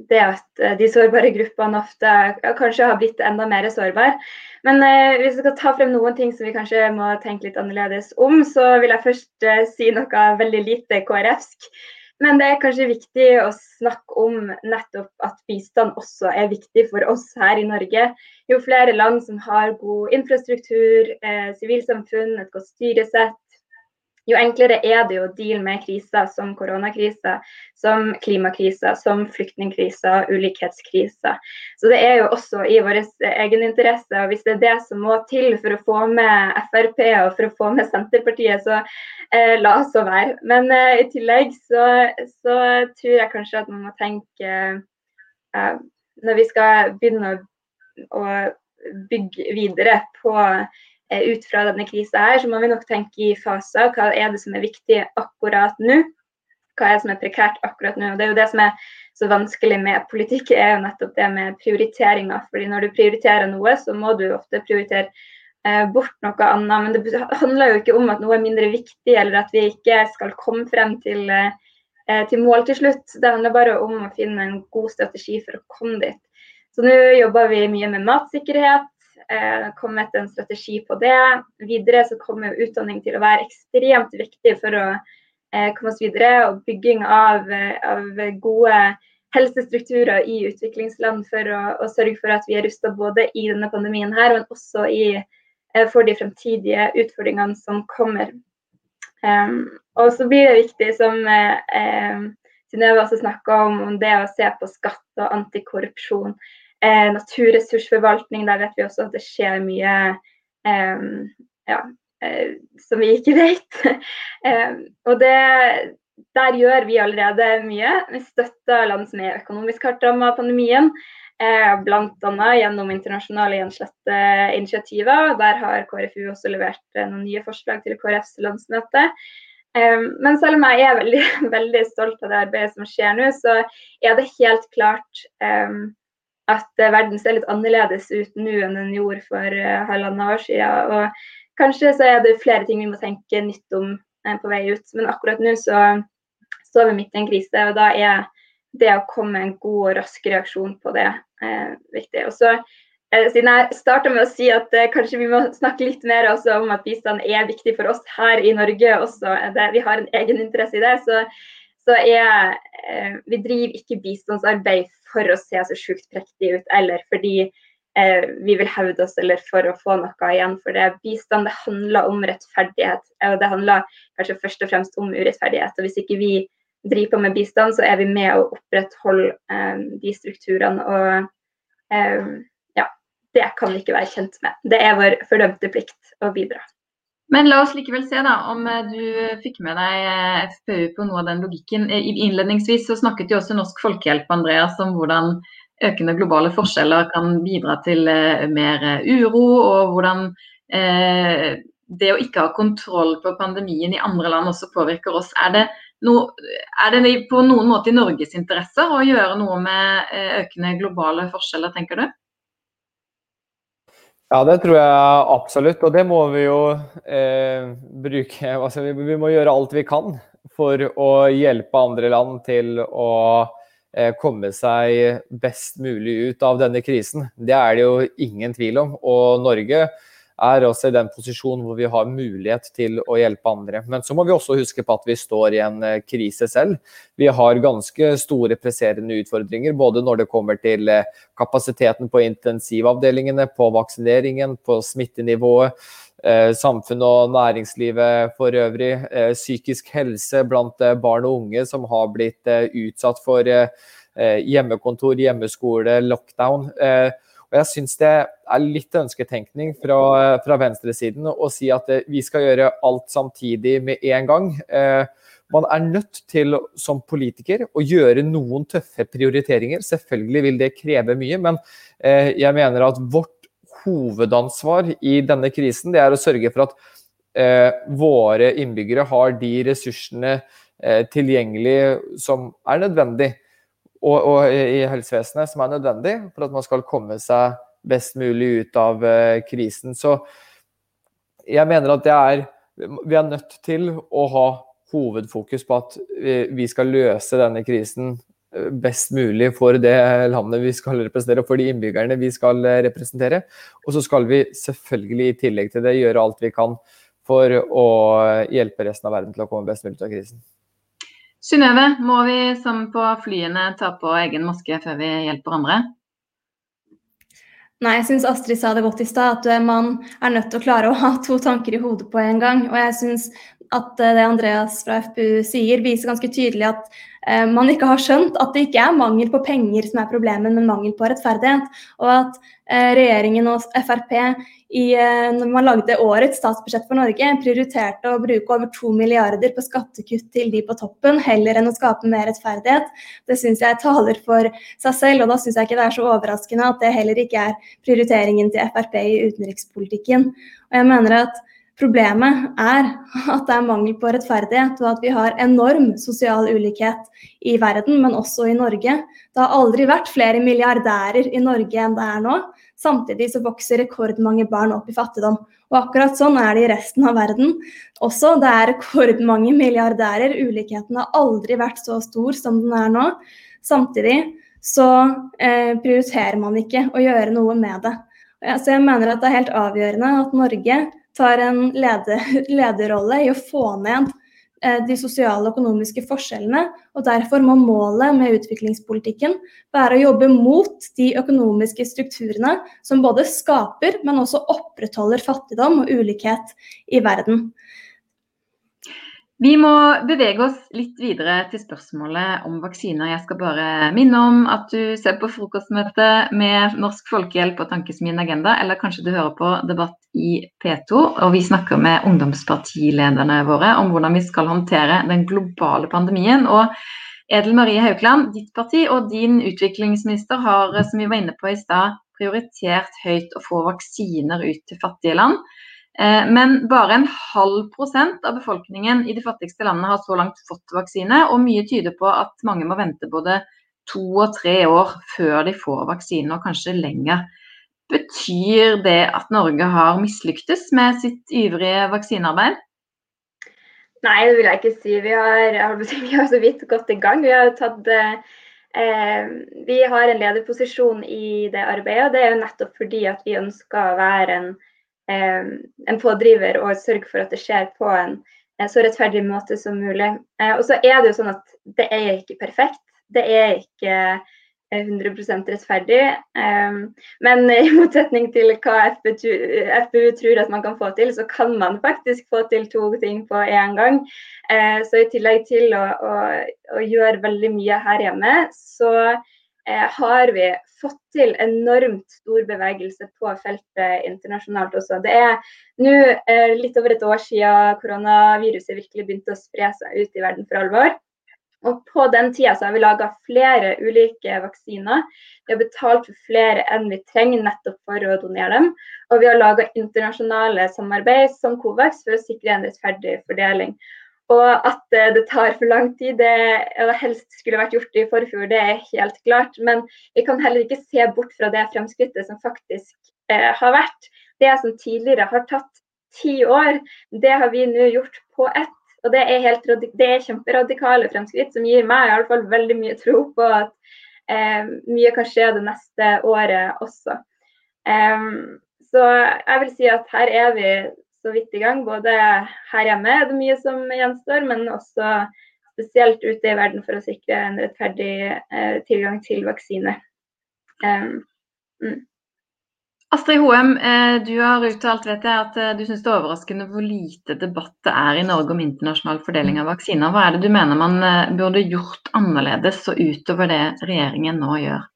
det at uh, de sårbare gruppene ofte kanskje har blitt enda mer sårbare. Men eh, hvis vi skal ta frem noen ting som vi kanskje må tenke litt annerledes om, så vil jeg først eh, si noe veldig lite KrF-sk. Men det er kanskje viktig å snakke om nettopp at bistand også er viktig for oss her i Norge. Jo flere land som har god infrastruktur, eh, sivilsamfunn, et godt styresett, jo enklere er det å deale med kriser som koronakrisa, som klimakrisa, som flyktningkrisa, ulikhetskrisa. Så det er jo også i vår egeninteresse. Og hvis det er det som må til for å få med Frp og for å få med Senterpartiet, så eh, la så være. Men eh, i tillegg så, så, tror jeg kanskje at man må tenke eh, Når vi skal begynne å, å bygge videre på ut fra denne krisa her, så må vi nok tenke i faser. Hva er det som er viktig akkurat nå? Hva er det som er prekært akkurat nå? Og Det er jo det som er så vanskelig med politikk, er jo nettopp det med prioriteringer. Fordi når du prioriterer noe, så må du ofte prioritere eh, bort noe annet. Men det handler jo ikke om at noe er mindre viktig, eller at vi ikke skal komme frem til, eh, til mål til slutt. Det handler bare om å finne en god strategi for å komme dit. Så nå jobber vi mye med matsikkerhet, eh, kommet en strategi på det. Videre så kommer utdanning til å være ekstremt viktig for å eh, komme oss videre. Og bygging av, eh, av gode helsestrukturer i utviklingsland for å, å, sørge for at vi er rusta både i denne pandemien her, men også i, eh, for de fremtidige utfordringene som kommer. Um, og så blir det viktig, som eh, Synnøve også snakka om, om det å se på skatt og antikorrupsjon. Eh, naturressursforvaltning, der vet vi også at det skjer mye eh, ja, eh, som vi ikke vet. Eh, og det, der gjør vi allerede mye. Vi støtter land som er økonomisk hardt rammet av pandemien. Eh, Bl.a. gjennom internasjonale gjenslette initiativer. Der har KrFU også levert eh, noen nye forslag til KrFs landsmøte. Men selv om jeg er veldig, veldig stolt av det arbeidet som skjer nå, så er det helt klart at eh, verden ser litt annerledes ut nå enn den gjorde for uh, halvannet år siden. Og kanskje så er det flere ting vi må tenke nytt om uh, på vei ut. Men akkurat nå så står vi midt i en krise, og da er det å komme med en god og rask reaksjon på det eh, viktig. Og så siden jeg starta med å si at kanskje vi må snakke litt mer om at bistand er viktig for oss her i Norge også. Det, vi har en egen interesse i det. Så, så er Vi driver ikke bistandsarbeid for å se så sjukt prektig ut, eller fordi eh, vi vil hevde oss, eller for å få noe igjen for det. Bistand det handler om rettferdighet, og det handler kanskje først og fremst om urettferdighet. og Hvis ikke vi driver på med bistand, så er vi med å opprettholde eh, de strukturene. og eh, ja, det kan vi ikke være kjent med. Det er vår fordømte plikt å bidra. Men la oss likevel se da, om eh, du fikk med deg eh, FPU på noe av den logikken. Eh, innledningsvis så snakket jo også Norsk Folkehjelp Andreas, om hvordan økende globale forskjeller kan bidra til mer uro, og hvordan eh, det å ikke ha kontroll på pandemien i andre land også påvirker oss. Er det, no, er det på noen måte i Norges interesse å gjøre noe med økende globale forskjeller, tenker du? Ja, det tror jeg absolutt. Og det må vi jo eh, bruke altså, vi, vi, må gjøre alt vi kan for å hjelpe andre land til å eh, komme seg best mulig ut av denne krisen. Det er det jo ingen tvil om. Og Norge er også i den posisjonen hvor vi har mulighet til å hjelpe andre. Men så må vi også huske på at vi står i en eh, krise selv. Vi har ganske store presserende utfordringer, både når det kommer til eh, kapasiteten på intensivavdelingene, på vaksineringen, på smittenivået. Eh, samfunnet og næringslivet for øvrig. Psykisk helse blant barn og unge som har blitt utsatt for hjemmekontor, hjemmeskole, lockdown. Og jeg syns det er litt ønsketenkning fra, fra venstresiden å si at eh, vi skal gjøre alt samtidig med en gang. Eh, man er nødt til som politiker å gjøre noen tøffe prioriteringer. Selvfølgelig vil det kreve mye, men eh, jeg mener at vårt hovedansvar i denne krisen det er å sørge for at våre innbyggere har de ressursene tilgjengelig som er nødvendig og, og i helsevesenet som er nødvendig for at man skal komme seg best mulig ut av uh, krisen. Så jeg mener at er Vi er nødt til å ha hovedfokus på at vi, vi skal løse denne krisen eh, best mulig for det landet vi skal representere, og for de innbyggerne vi skal eh, representere. Og så skal vi selvfølgelig i tillegg til det gjøre alt vi kan for å hjelpe resten av verden til å komme best mulig ut av krisen. Synnøve, må vi som på flyene ta på egen maske før vi hjelper andre? Nei, jeg syns Astrid sa det godt i stad, at man er nødt til å klare å ha to tanker i hodet på en gang. Og jeg syns at det Andreas fra FPU sier, viser ganske tydelig at eh, man ikke har skjønt at det ikke er mangel på penger som er problemet, men mangel på rettferdighet. Og at eh, regjeringen og Frp i, eh, når man lagde årets statsbudsjett for Norge, prioriterte å bruke over to milliarder på skattekutt til de på toppen, heller enn å skape mer rettferdighet. Det syns jeg taler for seg selv, og da syns jeg ikke det er så overraskende at det heller ikke er prioriteringen til Frp i utenrikspolitikken. Og jeg mener at Problemet er at det er mangel på rettferdighet, og at vi har enorm sosial ulikhet i verden, men også i Norge. Det har aldri vært flere milliardærer i Norge enn det er nå. Samtidig så vokser rekordmange barn opp i fattigdom. Og akkurat sånn er det i resten av verden også. Det er rekordmange milliardærer. Ulikheten har aldri vært så stor som den er nå. Samtidig så eh, prioriterer man ikke å gjøre noe med det. Så jeg mener at det er helt avgjørende at Norge tar en leder, lederrolle i å få ned eh, de sosiale og økonomiske forskjellene. og Derfor må målet med utviklingspolitikken være å jobbe mot de økonomiske strukturene som både skaper, men også opprettholder fattigdom og ulikhet i verden. Vi må bevege oss litt videre til spørsmålet om vaksiner. Jeg skal bare minne om at du ser på frokostmøte med Norsk Folkehjelp og Tankesmien Agenda, eller kanskje du hører på debatt i P2. Og vi snakker med ungdomspartilederne våre om hvordan vi skal håndtere den globale pandemien. Og Edel Marie Haukeland, ditt parti og din utviklingsminister har, som vi var inne på i stad, prioritert høyt å få vaksiner ut til fattige land. Eh, men bare en halv prosent av befolkningen i de fattigste landene har så langt fått vaksine, og mye tyder på at mange må vente både to og tre år før de får vaksine, og kanskje lenger. Betyr det at Norge har mislyktes med sitt ivrige vaksinearbeid? Nei, det vil jeg ikke si. Vi har, vi har så vidt gått i gang. Vi har, tatt, eh, vi har en lederposisjon i det arbeidet. og Det er jo nettopp fordi at vi ønsker å være en Eh, en pådriver og sørge for at det skjer på en eh, så rettferdig måte som mulig. Eh, og så er det jo sånn at det er ikke perfekt. Det er ikke 100% rettferdig. Men i motsetning til hva FPU tror at man kan få til, så kan man faktisk få til to ting på én gang. Så i tillegg til å, å, å gjøre veldig mye her hjemme, så Eh, har vi fått til enormt stor bevegelse på feltet internasjonalt også. Det er nå eh, litt over et år siden koronaviruset virkelig begynte å spre seg ut i verden for alvor. Og På den tida har vi laga flere ulike vaksiner. Vi har betalt for flere enn vi trenger nettopp for å donere dem. Og vi har laga internasjonale samarbeid som Covax for å sikre en rettferdig fordeling. Og at det tar for lang tid, det helst skulle vært gjort i forfjor, det er helt klart. Men vi kan heller ikke se bort fra det fremskrittet som faktisk eh, har vært. Det som tidligere har tatt ti år, det har vi nå gjort på ett. Og det er, helt, det er kjemperadikale fremskritt som gir meg i alle fall veldig mye tro på at eh, mye kan skje det neste året også. Um, så jeg vil si at her er vi så vidt i gang. Både her hjemme er det mye som gjenstår, men også spesielt ute i verden for å sikre en rettferdig eh, tilgang til vaksine. Um, mm. Astrid Hoem, eh, du har uttalt vet jeg, at eh, du syns det er overraskende hvor lite debatt det er i Norge om internasjonal fordeling av vaksiner. Hva er det du mener man eh, burde gjort annerledes og utover det regjeringen nå gjør?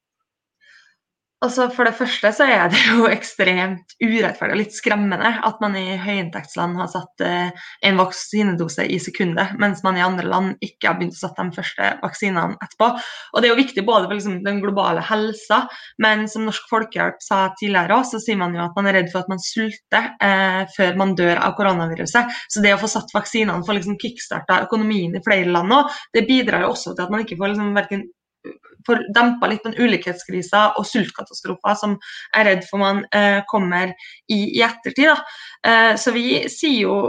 Altså For det første så er det jo ekstremt urettferdig og litt skremmende at man i høyinntektsland har satt eh, en vaksinedose i sekundet, mens man i andre land ikke har begynt å sette de første vaksinene etterpå. Og Det er jo viktig både for liksom, den globale helsa, men som Norsk Folkehjelp sa tidligere òg, så sier man jo at man er redd for at man sulter eh, før man dør av koronaviruset. Så det å få satt vaksinene for liksom kickstarta økonomien i flere land òg, det bidrar jo også til at man ikke får liksom verken får dempa litt den ulikhetskrisa og sultkatastrofer som jeg er redd for man eh, kommer i, i ettertid. Eh, så vi sier jo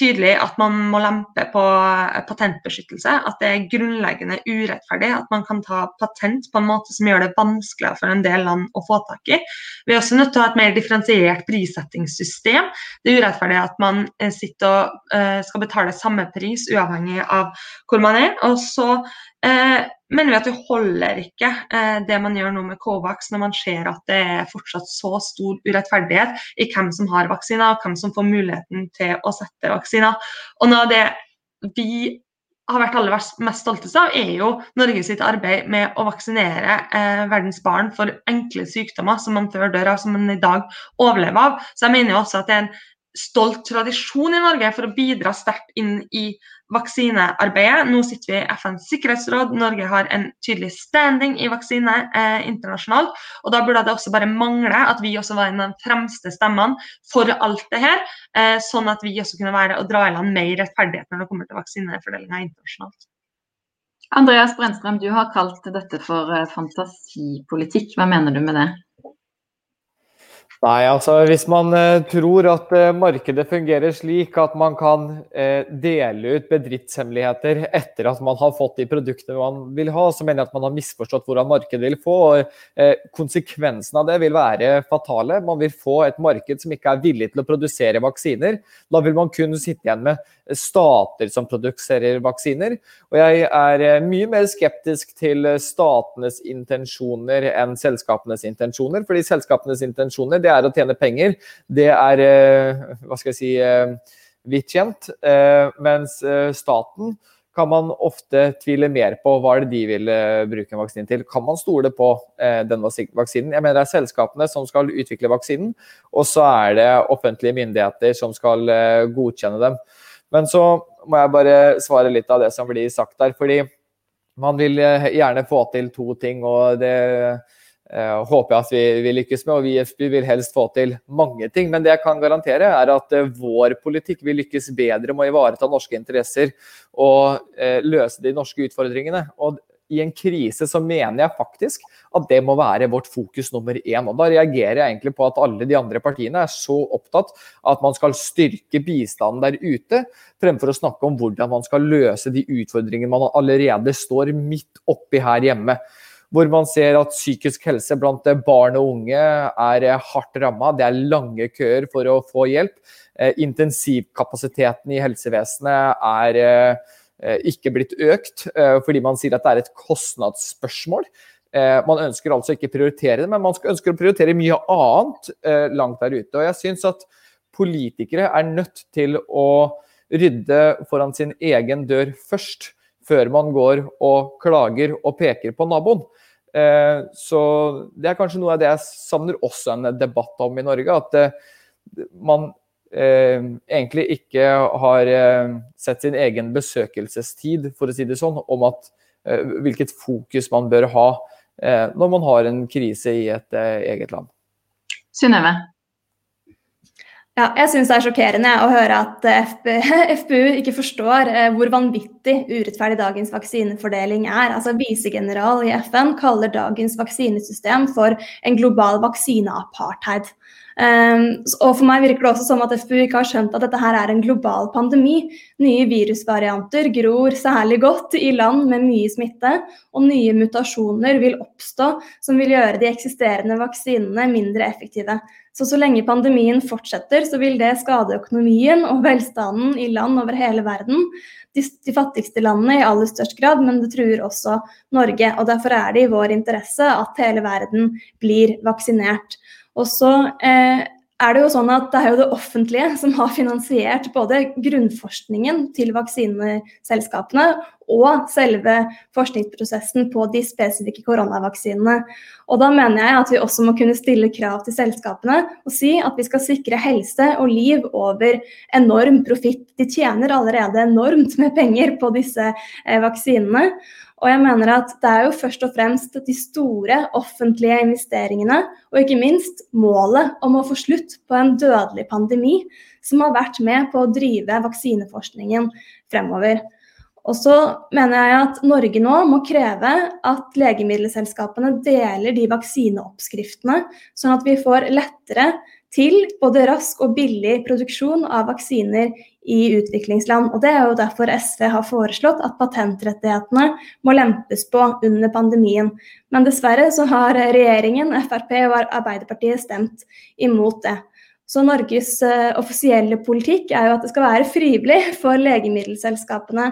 tydelig at man må lempe på eh, patentbeskyttelse. At det er grunnleggende urettferdig at man kan ta patent på en måte som gjør det vanskeligere for en del land å få tak i. Vi er også nødt til å ha et mer differensiert prissettingssystem. Det er urettferdig at man eh, sitter og skal betale samme pris uavhengig av hvor man er. Og så uh, mener vi at det holder ikke eh, det man gjør nå med Covax, når man ser at det er fortsatt så stor urettferdighet i hvem som har vaksiner, og hvem som får muligheten til å sette vaksiner. Og noe av det vi har vært aller mest stolte av, er jo Norge sitt arbeid med å vaksinere eh, verdens barn for enkle sykdommer som man før dør av, som man i dag overlever av. Så jeg mener jo også at det er en stolt tradisjon i Norge for å bidra sterkt inn i vaksinearbeidet. Nå sitter vi i FNs sikkerhetsråd, Norge har en tydelig standing i vaksine eh, internasjonalt. og Da burde det også bare mangle at vi også var en av de fremste stemmene for alt det her. Eh, sånn at vi også kunne være og dra i land mer rettferdighet når det kommer til vaksinefordelinga internasjonalt. Andreas Brennstrøm, du har kalt dette for eh, fantasipolitikk. Hva mener du med det? Nei, altså hvis man eh, tror at eh, markedet fungerer slik at man kan eh, dele ut bedriftshemmeligheter etter at man har fått de produktene man vil ha, så mener jeg at man har misforstått hvordan markedet vil få. og Konsekvensen av det vil være fatale. Man vil få et marked som ikke er villig til å produsere vaksiner. Da vil man kun sitte igjen med stater som produserer vaksiner. Og jeg er eh, mye mer skeptisk til statenes intensjoner enn selskapenes intensjoner. fordi selskapenes intensjoner det er å tjene penger. Det er eh, hva skal jeg si, eh, vidt kjent. Mens staten kan man ofte tvile mer på hva det de vil bruke en vaksine til. Kan man stole på denne vaksinen? Jeg mener Det er selskapene som skal utvikle vaksinen, og så er det offentlige myndigheter som skal godkjenne dem. Men så må jeg bare svare litt av det som blir sagt der. Fordi man vil eh, gjerne få til to ting, og det eh, håper jeg at vi, vi, lykkes med. Og vi i FB vil helst få til mange ting. Men det jeg kan garantere, er at eh, vår politikk vil lykkes bedre med å ivareta norske interesser og eh, løse de norske utfordringene. Og i en krise så mener jeg faktisk at det må være vårt fokus nummer én. Og da reagerer jeg egentlig på at alle de andre partiene er så opptatt av at man skal styrke bistanden der ute, fremfor å snakke om hvordan man skal løse de utfordringene man allerede står midt oppi her hjemme. Hvor man ser at psykisk helse blant barn og unge er hardt ramma. Det er lange køer for å få hjelp. Eh, intensivkapasiteten i helsevesenet er Eh, ikke blitt økt, eh, fordi man sier at det er et kostnadsspørsmål. Eh, man ønsker altså ikke å prioritere det, men man ønsker å prioritere mye annet langt der ute. Og jeg syns at politikere er nødt til å rydde foran sin egen dør først, før man går og klager og peker på naboen. Så det er kanskje noe av det jeg savner også en debatt om i Norge. At man eh, egentlig ikke har eh, sett sin egen besøkelsestid, for å si det sånn, om at, eh, hvilket fokus man bør ha eh, når man har en krise i et eh, eget land. Synnøve? Ja, jeg syns det er sjokkerende å høre at FPU ikke forstår hvor vanvittig urettferdig dagens vaksinefordeling er. Altså Visegeneral i FN kaller dagens vaksinesystem for en global vaksineapartheid. Um, og for meg virker det også som at FPU ikke har skjønt at dette her er en global pandemi. Nye virusvarianter gror særlig godt i land med mye smitte, og nye mutasjoner vil oppstå som vil gjøre de eksisterende vaksinene mindre effektive. Så så lenge pandemien fortsetter, så vil det skade økonomien og velstanden i land over hele verden. De, de, fattigste landene i aller størst grad, men det truer også Norge. og Derfor er det i vår interesse at hele verden blir vaksinert. Og så eh, er det jo sånn at det er jo det offentlige som har finansiert både grunnforskningen til vaksineselskapene og selve forskningsprosessen på de spesifikke koronavaksinene. Og da mener jeg at vi også må kunne stille krav til selskapene og si at vi skal sikre helse og liv over enorm profitt. De tjener allerede enormt med penger på disse eh, vaksinene. Og jeg mener at det er jo først og fremst de store offentlige investeringene, og ikke minst målet om å få slutt på en dødelig pandemi, som har vært med på å drive vaksineforskningen fremover. Og så mener jeg at Norge nå må kreve at legemiddelselskapene deler de vaksineoppskriftene, sånn at vi får lettere til både rask og billig produksjon av vaksiner i utviklingsland. Og Det er jo derfor SV har foreslått at patentrettighetene må lempes på under pandemien. Men dessverre så har regjeringen, Frp og Arbeiderpartiet stemt imot det. Så Norges uh, offisielle politikk er jo at det skal være frivillig for legemiddelselskapene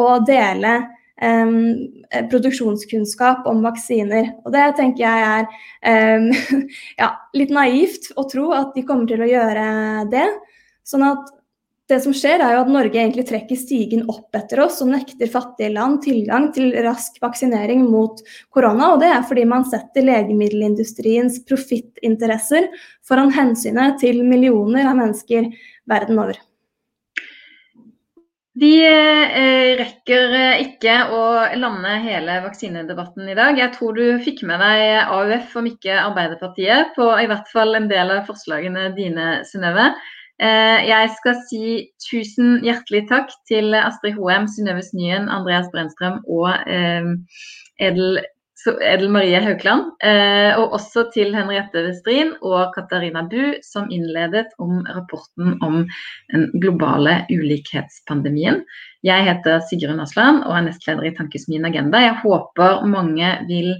å dele eh, produksjonskunnskap om vaksiner. Og det tenker jeg er eh, ja, litt naivt å tro at de kommer til å gjøre det. Sånn at det som skjer er jo at Norge egentlig trekker stigen opp etter oss og nekter fattige land tilgang til rask vaksinering mot korona. og Det er fordi man setter legemiddelindustriens profittinteresser foran hensynet til millioner av mennesker verden over. Vi eh, rekker eh, ikke å lande hele vaksinedebatten i dag. Jeg tror du fikk med deg AUF, om ikke Arbeiderpartiet, på i hvert fall en del av forslagene dine, Synnøve. Eh, jeg skal si tusen hjertelig takk til Astrid Hoem, Synnøve Snyen, Andreas Brennstrøm og Edel Edel Marie Haukland, eh, og også til Henriette Westrin og Katarina Bu, som innledet om rapporten om den globale ulikhetspandemien. Jeg heter Sigrun Asland og er nestleder i Tankesmien Agenda. Jeg håper mange vil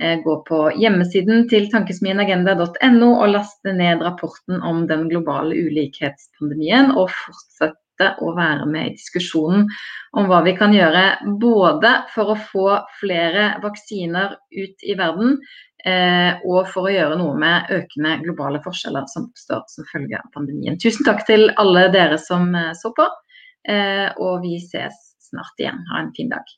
eh, gå på hjemmesiden til tankesmienagenda.no og laste ned rapporten om den globale ulikhetspandemien, og fortsette å være med i diskusjonen om hva vi kan gjøre både for å få flere vaksiner ut i verden, eh, og for å gjøre noe med økende globale forskjeller som oppstår som følge av pandemien. Tusen takk til alle dere som eh, så på, eh, og vi ses snart igjen. Ha en fin dag.